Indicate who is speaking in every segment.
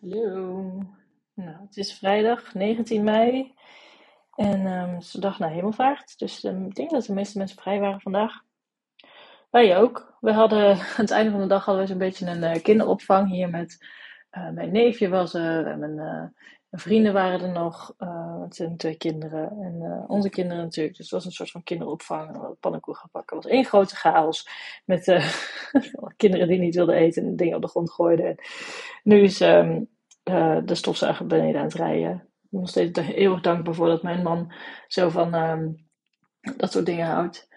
Speaker 1: Hallo. Nou, het is vrijdag 19 mei en um, het is de dag na hemelvaart. Dus um, ik denk dat de meeste mensen vrij waren vandaag. Wij ook. We hadden aan het einde van de dag hadden we zo'n beetje een uh, kinderopvang hier met uh, mijn neefje was er en mijn, mijn, vrienden waren er nog. het zijn twee kinderen en onze kinderen natuurlijk. Dus het was een soort van kinderopvang. We hadden pannenkoek gepakt. Het was één grote chaos met kinderen die niet wilden eten en dingen op de grond gooiden. En nu is um, uh, de stofzuiger beneden aan het rijden. Ik ben nog steeds eeuwig dankbaar voor dat mijn man zo van um, dat soort dingen houdt.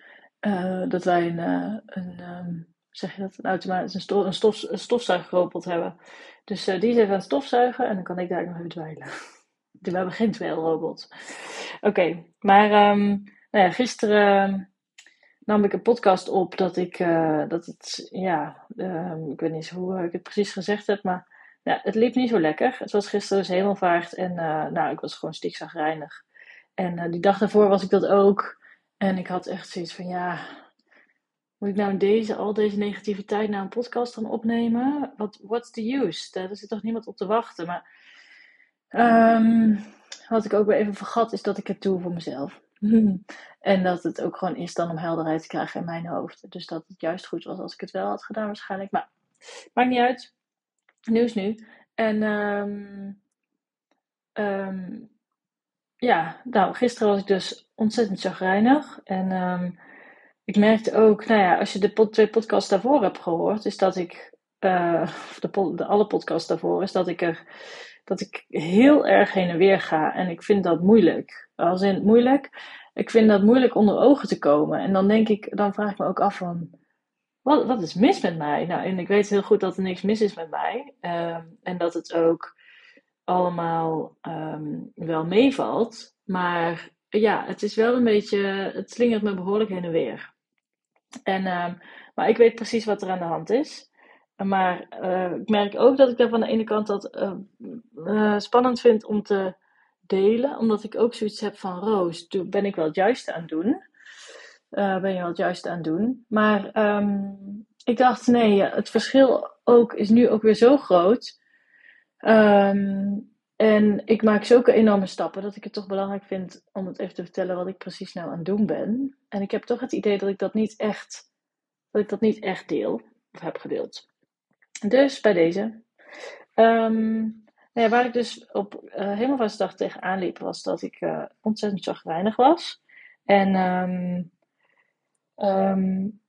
Speaker 1: Uh, dat wij een, uh, een um, zeg je dat, een automatisch een, stof, een, stof, een stofzuigrobot hebben. Dus die is even aan het stofzuigen en dan kan ik daar nog even dweilen. We hebben geen dweilrobot. Oké, maar um, nou ja, gisteren nam ik een podcast op dat ik, dat het, ja, ik weet niet hoe ik het precies gezegd heb, maar ja, het liep niet zo lekker. Het was gisteren dus hemelvaart en uh, nou, ik was gewoon stikzagrijnig. En die dag daarvoor was ik dat ook. En ik had echt zoiets van, ja, moet ik nou deze, al deze negativiteit naar een podcast gaan opnemen? Wat, what's the use? Daar zit toch niemand op te wachten. Maar um, wat ik ook weer even vergat, is dat ik het doe voor mezelf. en dat het ook gewoon is dan om helderheid te krijgen in mijn hoofd. Dus dat het juist goed was als ik het wel had gedaan waarschijnlijk. Maar maakt niet uit. Nieuws nu. En um, ja, nou, gisteren was ik dus ontzettend chagrijnig. En ik merkte ook, nou ja, als je de twee podcasts daarvoor hebt gehoord, is dat ik, uh, de, alle podcasts daarvoor, is dat ik er, dat ik heel erg heen en weer ga. En ik vind dat moeilijk. Als in moeilijk. Ik vind dat moeilijk onder ogen te komen. En dan denk ik, dan vraag ik me ook af van, wat, wat is mis met mij? Nou, en ik weet heel goed dat er niks mis is met mij. Um, en dat het ook allemaal um, wel meevalt. Maar ja, het is wel een beetje, het slingert me behoorlijk heen en weer. En, um, maar ik weet precies wat er aan de hand is. Maar uh, ik merk ook dat ik daar van de ene kant dat uh, uh, spannend vind om te delen. Omdat ik ook zoiets heb van, Roos, ben ik wel het juiste aan het doen? ben je wel het juiste aan het doen. Maar um, ik dacht, nee, het verschil ook is nu ook weer zo groot. Um, en ik maak zulke enorme stappen dat ik het toch belangrijk vind om het even te vertellen wat ik precies nou aan het doen ben. En ik heb toch het idee dat ik dat niet echt, dat ik dat niet echt deel, of heb gedeeld. Dus bij deze. Um, nou ja, waar ik dus op uh, hemelvaartsdag tegenaan liep, was dat ik uh, ontzettend chagrijnig was. En um, Um,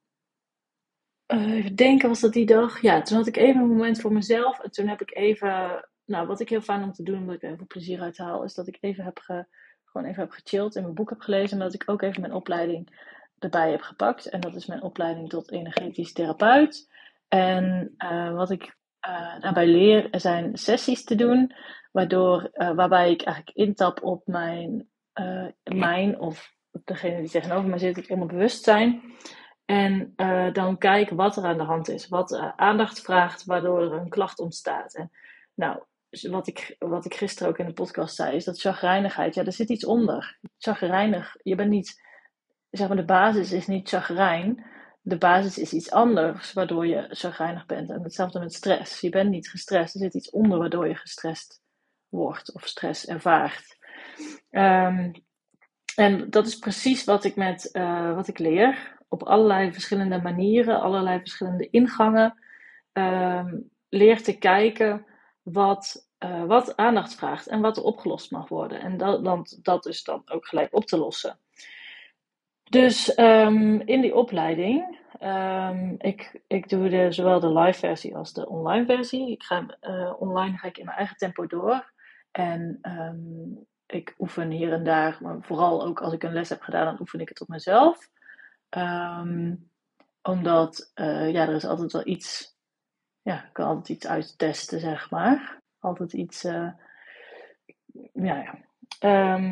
Speaker 1: uh, even denken, was dat die dag? Ja, toen had ik even een moment voor mezelf. En toen heb ik even, nou, wat ik heel fijn om te doen, omdat ik er even plezier uit haal, is dat ik even heb ge, gewoon even heb gechilled en mijn boek heb gelezen. Maar dat ik ook even mijn opleiding erbij heb gepakt. En dat is mijn opleiding tot energetisch therapeut. En uh, wat ik uh, daarbij leer, zijn sessies te doen, waardoor, uh, waarbij ik eigenlijk intap op mijn, mijn of degene die tegenover mij zit, het onderbewustzijn. En dan kijken wat er aan de hand is. Wat aandacht vraagt, waardoor er een klacht ontstaat. En nou, wat ik, wat ik gisteren ook in de podcast zei, is dat chagrijnigheid, ja, er zit iets onder. Chagrijnig, je bent niet, zeg maar, de basis is niet chagrijn. De basis is iets anders, waardoor je chagrijnig bent. En hetzelfde met stress. Je bent niet gestrest, er zit iets onder waardoor je gestrest wordt of stress ervaart. Um, en dat is precies wat ik, met, uh, wat ik leer. Op allerlei verschillende manieren, allerlei verschillende ingangen. Uh, leer te kijken wat, uh, wat aandacht vraagt en wat er opgelost mag worden. En dat, dat is dan ook gelijk op te lossen. Dus um, in die opleiding, um, ik, ik doe de, zowel de live versie als de online versie. Ik ga, uh, online ga ik in mijn eigen tempo door. En um, ik oefen hier en daar, maar vooral ook als ik een les heb gedaan, dan oefen ik het op mezelf. Omdat, uh, ja, er is altijd wel iets, ja, ik kan altijd iets uittesten, zeg maar. Altijd iets, uh, ja, ja.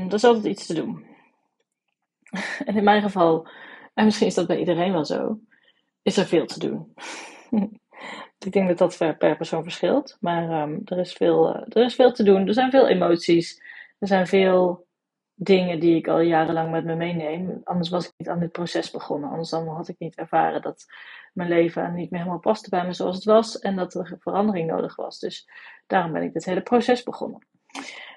Speaker 1: Er is altijd iets te doen. en in mijn geval, en misschien is dat bij iedereen wel zo, is er veel te doen. ik denk dat dat per, per persoon verschilt, maar um, er, is veel, uh, er is veel te doen. Er zijn veel emoties. Er zijn veel dingen die ik al jarenlang met me meeneem. Anders was ik niet aan dit proces begonnen. Anders dan had ik niet ervaren dat mijn leven niet meer helemaal paste bij me zoals het was. En dat er verandering nodig was. Dus daarom ben ik dit hele proces begonnen.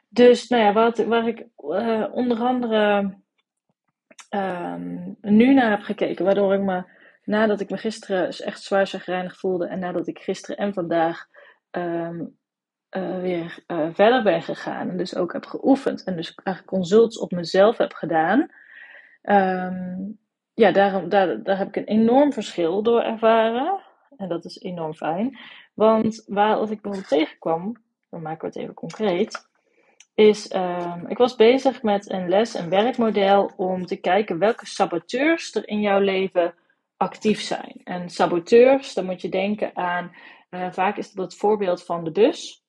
Speaker 1: Dus nou ja, wat, waar ik uh, onder andere um, nu naar heb gekeken. Waardoor ik me, nadat ik me gisteren echt zwaar gereinigd voelde. En nadat ik gisteren en vandaag um, uh, weer uh, verder ben gegaan. En dus ook heb geoefend. En dus eigenlijk consults op mezelf heb gedaan. Um, ja, daar, daar, daar heb ik een enorm verschil door ervaren. En dat is enorm fijn. Want waar als ik bijvoorbeeld tegenkwam, dan maken we het even concreet. Is, um, ik was bezig met een les, een werkmodel, om te kijken welke saboteurs er in jouw leven actief zijn. En saboteurs, dan moet je denken aan, uh, vaak is dat het voorbeeld van de bus.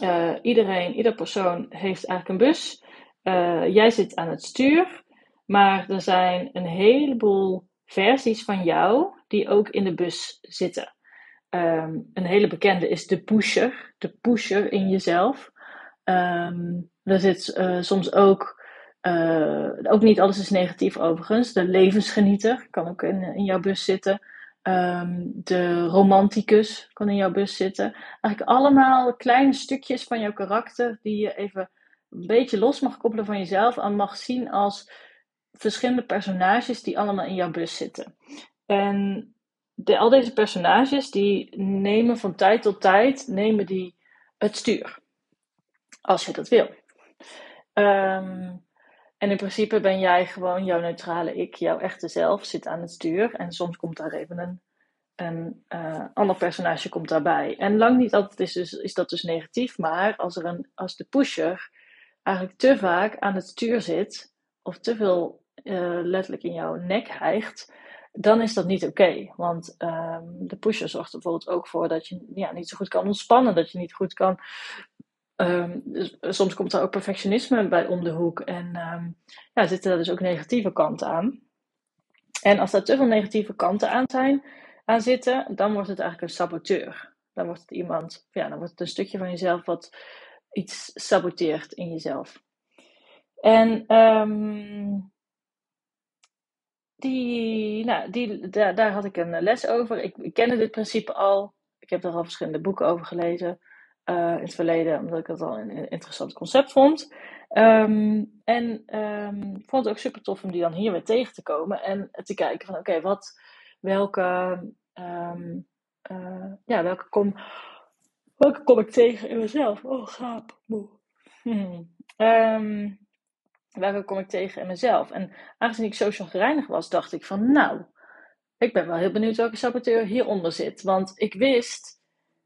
Speaker 1: Uh, iedereen, ieder persoon heeft eigenlijk een bus. Uh, jij zit aan het stuur, maar er zijn een heleboel versies van jou die ook in de bus zitten. Um, een hele bekende is de pusher, de pusher in jezelf. Um, er zit uh, soms ook, ook niet alles is negatief overigens, de levensgenieter kan ook in, in jouw bus zitten. Um, de romanticus kan in jouw bus zitten. Eigenlijk allemaal kleine stukjes van jouw karakter die je even een beetje los mag koppelen van jezelf en mag zien als verschillende personages die allemaal in jouw bus zitten. En al deze personages die nemen van tijd tot tijd nemen die het stuur. Als je dat wil. Um, en in principe ben jij gewoon jouw neutrale ik, jouw echte zelf, zit aan het stuur. En soms komt daar even een, een uh, ander personage komt daarbij. En lang niet altijd is, dus, is dat dus negatief, maar als, er een, als de pusher eigenlijk te vaak aan het stuur zit, of te veel uh, letterlijk in jouw nek hijgt, dan is dat niet oké. Want um, de pusher zorgt bijvoorbeeld ook voor dat je ja, niet zo goed kan ontspannen, dat je niet goed kan Um, dus soms komt er ook perfectionisme bij om de hoek. En um, ja, zitten er dus ook negatieve kanten aan. En als er te veel negatieve kanten aan, zijn, aan zitten, dan wordt het eigenlijk een saboteur. Dan wordt het iemand, ja, dan wordt het een stukje van jezelf wat iets saboteert in jezelf. En um, die, nou, die, daar, daar had ik een les over. Ik, ik kende dit principe al. Ik heb er al verschillende boeken over gelezen. Uh, in het verleden, omdat ik het al een interessant concept vond. Um, en um, vond het ook super tof om die dan hier weer tegen te komen en te kijken van oké, wat, welke, um, uh, ja, welke kom, welke kom ik tegen in mezelf? Oh, gaap, moe. Hmm. welke kom ik tegen in mezelf? En aangezien ik social gereinigd was, dacht ik van nou, ik ben wel heel benieuwd welke saboteur hieronder zit. Want ik wist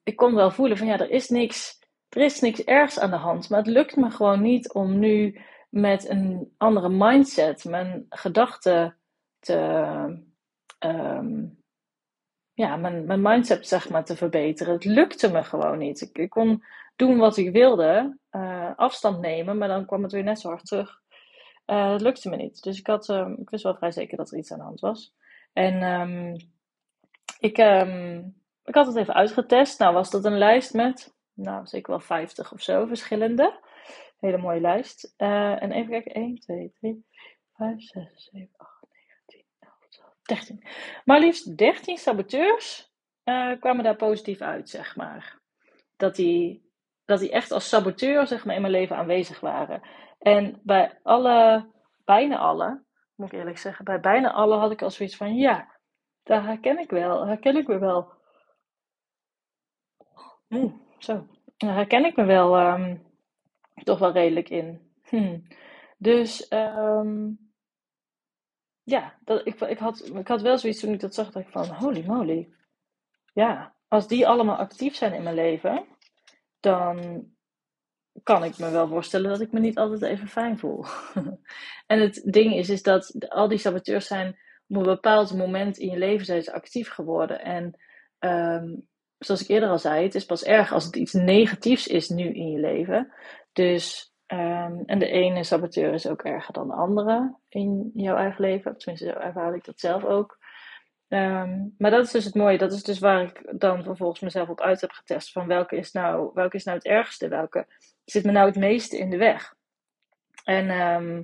Speaker 1: ik kon wel voelen van ja, er is niks, er is niks ergs aan de hand. Maar het lukt me gewoon niet om nu met een andere mindset mijn gedachten te. Um, ja, mijn, mijn mindset zeg maar te verbeteren. Het lukte me gewoon niet. Ik, kon doen wat ik wilde, uh, afstand nemen, maar dan kwam het weer net zo hard terug. Uh, het lukte me niet. Dus ik, had, uh, ik wist wel vrij zeker dat er iets aan de hand was. En um, ik, ik had het even uitgetest. Nou, was dat een lijst met, nou, zeker wel 50 of zo verschillende. Hele mooie lijst. Uh, en even kijken: 1, 2, 3, 5, 6, 7, 8, 9, 10, 11, 12, 13. Maar liefst 13 saboteurs uh, kwamen daar positief uit, zeg maar. Dat die, dat die echt als saboteur zeg maar, in mijn leven aanwezig waren. En bij alle, bijna alle, moet ik eerlijk zeggen, bij bijna alle had ik al zoiets van: ja, daar herken ik wel, herken ik me wel. Oeh, zo. Daar herken ik me wel um, toch wel redelijk in. Hm. Dus um, ja, dat, ik, ik, had, ik had wel zoiets toen ik dat zag, dat ik van holy moly. Ja, als die allemaal actief zijn in mijn leven, dan kan ik me wel voorstellen dat ik me niet altijd even fijn voel. en het ding is, is dat al die saboteurs zijn op een bepaald moment in je leven zijn ze actief geworden. En um, zoals ik eerder al zei, het is pas erg als het iets negatiefs is nu in je leven. Dus, um, en de ene saboteur is ook erger dan de andere in jouw eigen leven. Tenminste, zo ervaar ik dat zelf ook. Um, maar dat is dus het mooie. Dat is dus waar ik dan vervolgens mezelf op uit heb getest. Van welke is nou, welke is nou het ergste? Welke zit me nou het meeste in de weg? En ehm,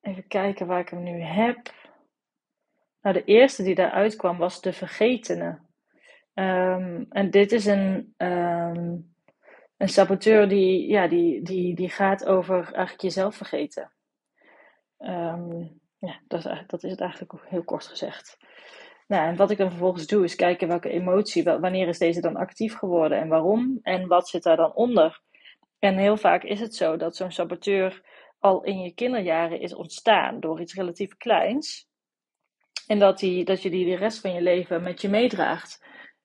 Speaker 1: even kijken waar ik hem nu heb. Nou, de eerste die daaruit kwam was de vergetene. Um, en dit is een, um, een saboteur die, ja, die, die, die gaat over eigenlijk jezelf vergeten. Um, ja, dat is, dat is het eigenlijk heel kort gezegd. Nou, en wat ik dan vervolgens doe, is kijken welke emotie, wanneer is deze dan actief geworden en waarom en wat zit daar dan onder. En heel vaak is het zo dat zo'n saboteur al in je kinderjaren is ontstaan door iets relatief kleins. En dat, die, dat je die de rest van je leven met je meedraagt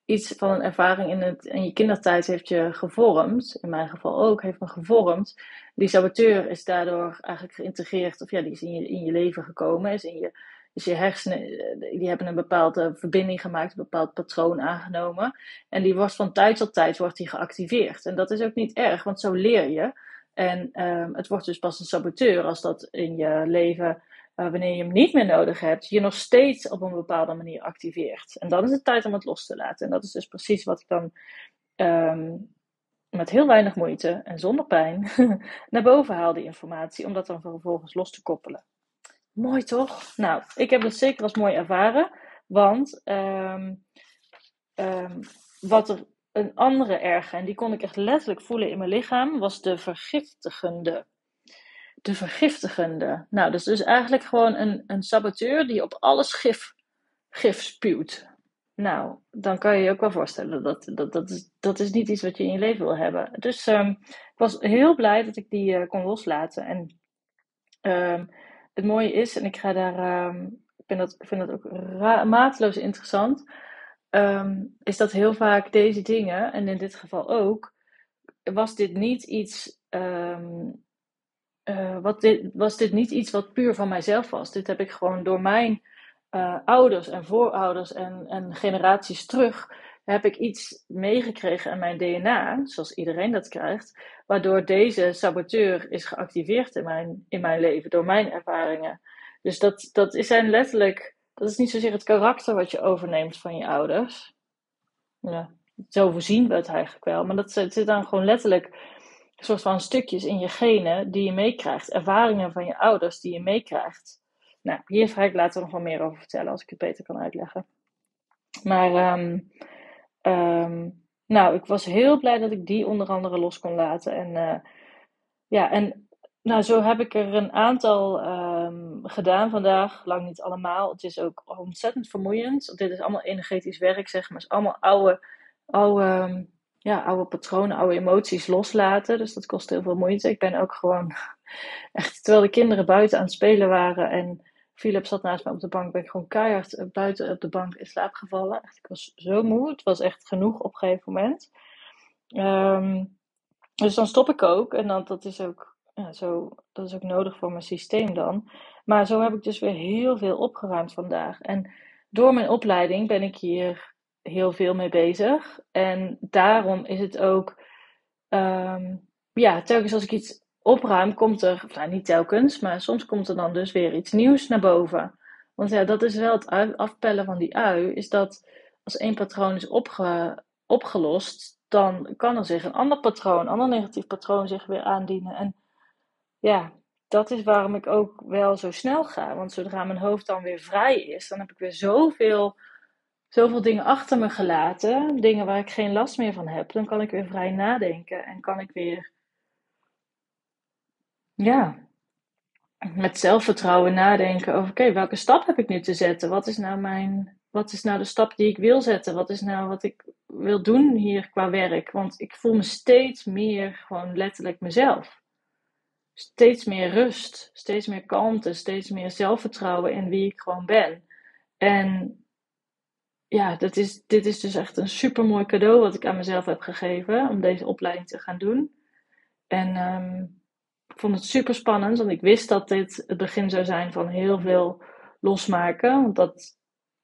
Speaker 1: iets van een ervaring in, het, in je kindertijd heeft je gevormd. In mijn geval ook, heeft me gevormd. Die saboteur is daardoor eigenlijk geïntegreerd, of ja, die is in je, in je leven gekomen, is in je, is je hersenen, die hebben een bepaalde verbinding gemaakt, een bepaald patroon aangenomen. En die wordt van tijd tot tijd wordt die geactiveerd. En dat is ook niet erg, want zo leer je. En um, het wordt dus pas een saboteur als dat in je leven uh, wanneer je hem niet meer nodig hebt, je nog steeds op een bepaalde manier activeert. En dan is het tijd om het los te laten. En dat is dus precies wat ik dan um, met heel weinig moeite en zonder pijn naar boven haal, die informatie, om dat dan vervolgens los te koppelen. Mooi toch? Nou, ik heb het zeker als mooi ervaren, want um, um, wat er een andere erge, en die kon ik echt letterlijk voelen in mijn lichaam, was de vergiftigende de vergiftigende. Nou, dus dus eigenlijk gewoon een, een saboteur die op alles gif, gif spuwt. Nou, dan kan je je ook wel voorstellen dat dat, dat, is, dat is niet iets wat je in je leven wil hebben. Dus um, ik was heel blij dat ik die uh, kon loslaten. En um, het mooie is, en ik ga daar, um, ik vind dat, ik vind dat ook mateloos interessant, is dat heel vaak deze dingen, en in dit geval ook, was dit niet iets uh, wat was dit niet iets wat puur van mijzelf was. Dit heb ik gewoon door mijn uh, ouders en voorouders en, en generaties terug. Heb ik iets meegekregen in mijn DNA, zoals iedereen dat krijgt, waardoor deze saboteur is geactiveerd in mijn, in mijn leven, door mijn ervaringen. Dus dat, dat zijn letterlijk, dat is niet zozeer het karakter wat je overneemt van je ouders. Ja, zo voorzien we het eigenlijk wel, maar dat zit dan gewoon letterlijk soort van stukjes in je genen die je meekrijgt. Ervaringen van je ouders die je meekrijgt. Nou, hier ga ik later nog wel meer over vertellen als ik het beter kan uitleggen. Maar, um, um, nou, ik was heel blij dat ik die onder andere los kon laten. En uh, ja, en nou, zo heb ik er een aantal um, gedaan vandaag. Lang niet allemaal. Het is ook ontzettend vermoeiend. Dit is allemaal energetisch werk, zeg maar. Het is allemaal oude, oude ja, oude patronen, oude emoties loslaten. Dus dat kost heel veel moeite. Ik ben ook gewoon echt, terwijl de kinderen buiten aan het spelen waren en Philip zat naast mij op de bank, ben ik gewoon keihard eh, buiten op de bank in slaap gevallen. Echt, ik was zo moe. Het was echt genoeg op een gegeven moment. Um, dus dan stop ik ook. En dan, dat is ook ja, zo, dat is ook nodig voor mijn systeem dan. Maar zo heb ik dus weer heel veel opgeruimd vandaag. En door mijn opleiding ben ik hier heel veel mee bezig. En daarom is het ook, um, ja, telkens als ik iets opruim, komt er, nou niet telkens, maar soms komt er dan dus weer iets nieuws naar boven. Want ja, dat is wel het afpellen van die ui, is dat als één patroon is opge, opgelost, dan kan er zich een ander patroon, een ander negatief patroon zich weer aandienen. En ja, dat is waarom ik ook wel zo snel ga. Want zodra mijn hoofd dan weer vrij is, dan heb ik weer zoveel zoveel dingen achter me gelaten, dingen waar ik geen last meer van heb, dan kan ik weer vrij nadenken en kan ik weer, ja, met zelfvertrouwen nadenken over, oké, welke stap heb ik nu te zetten? Wat is nou mijn, wat is nou de stap die ik wil zetten? Wat is nou wat ik wil doen hier qua werk? Want ik voel me steeds meer gewoon letterlijk mezelf. Steeds meer rust, steeds meer kalmte, steeds meer zelfvertrouwen in wie ik gewoon ben. En ja, dat is, dit is dus echt een super mooi cadeau wat ik aan mezelf heb gegeven om deze opleiding te gaan doen. En um, ik vond het super spannend, want ik wist dat dit het begin zou zijn van heel veel losmaken. Want dat,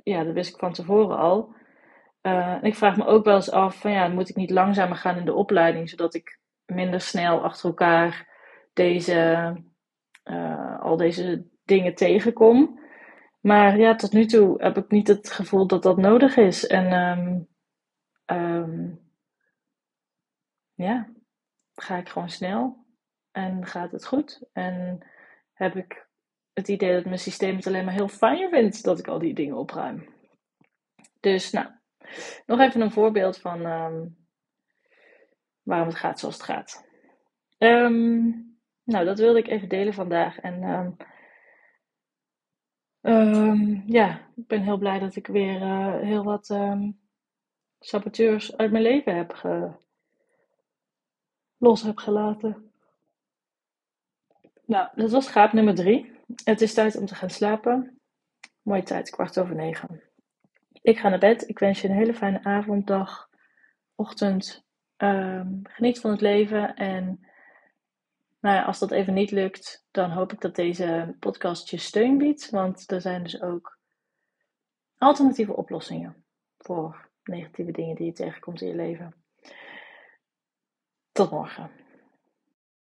Speaker 1: ja, dat wist ik van tevoren al. Uh, en ik vraag me ook wel eens af: ja, moet ik niet langzamer gaan in de opleiding, zodat ik minder snel achter elkaar deze, uh, al deze dingen tegenkom. Maar ja, tot nu toe heb ik niet het gevoel dat dat nodig is. En um, um, ja, ga ik gewoon snel. en gaat het goed. En heb ik het idee dat mijn systeem het alleen maar heel fijn vindt dat ik al die dingen opruim. Dus nou, nog even een voorbeeld van ehm, waarom het gaat zoals het gaat. Nou, dat wilde ik even delen vandaag. En um, ja, ik ben heel blij dat ik weer uh, heel wat saboteurs uit mijn leven heb ge los heb gelaten. Nou, dat was schaap nummer drie. Het is tijd om te gaan slapen. Mooie tijd, kwart over negen. Ik ga naar bed. Ik wens je een hele fijne avond, dag, ochtend. Um, geniet van het leven. En nou ja, als dat even niet lukt, dan hoop ik dat deze podcast je steun biedt. Want er zijn dus ook alternatieve oplossingen voor negatieve dingen die je tegenkomt in je leven. Tot morgen.